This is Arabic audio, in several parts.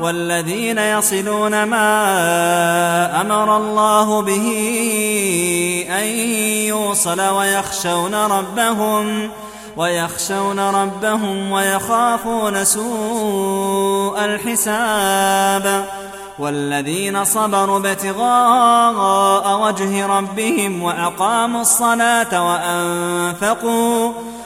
والذين يصلون ما أمر الله به أن يوصل ويخشون ربهم ويخشون ربهم ويخافون سوء الحساب. والذين صبروا ابتغاء وجه ربهم وأقاموا الصلاة وأنفقوا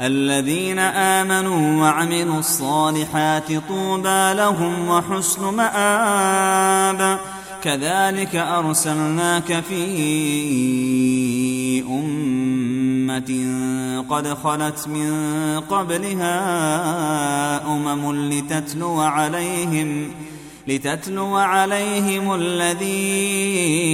الذين آمنوا وعملوا الصالحات طوبى لهم وحسن مآب. كذلك أرسلناك في أمة قد خلت من قبلها أمم لتتلو عليهم لتتلو عليهم الذي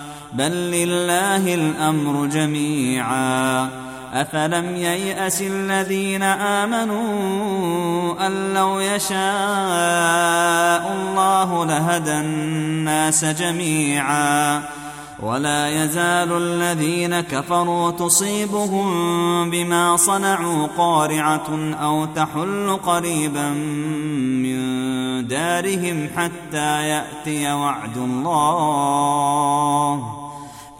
بل لله الأمر جميعا. أفلم ييأس الذين آمنوا أن لو يشاء الله لهدى الناس جميعا. ولا يزال الذين كفروا تصيبهم بما صنعوا قارعة أو تحل قريبا من دارهم حتى يأتي وعد الله.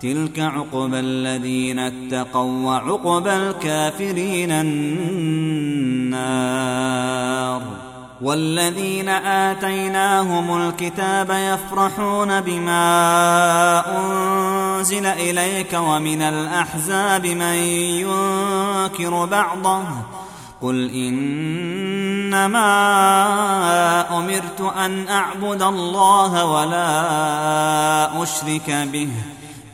تلك عقبى الذين اتقوا وعقبى الكافرين النار والذين آتيناهم الكتاب يفرحون بما أنزل إليك ومن الأحزاب من ينكر بعضه قل إنما أمرت أن أعبد الله ولا أشرك به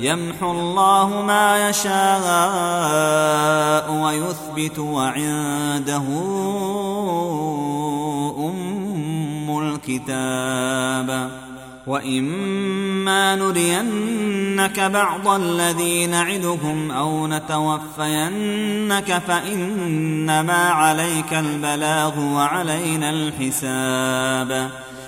يمحو الله ما يشاء ويثبت وعنده أم الكتاب. وإما نرينك بعض الذي نعدهم أو نتوفينك فإنما عليك البلاغ وعلينا الحساب.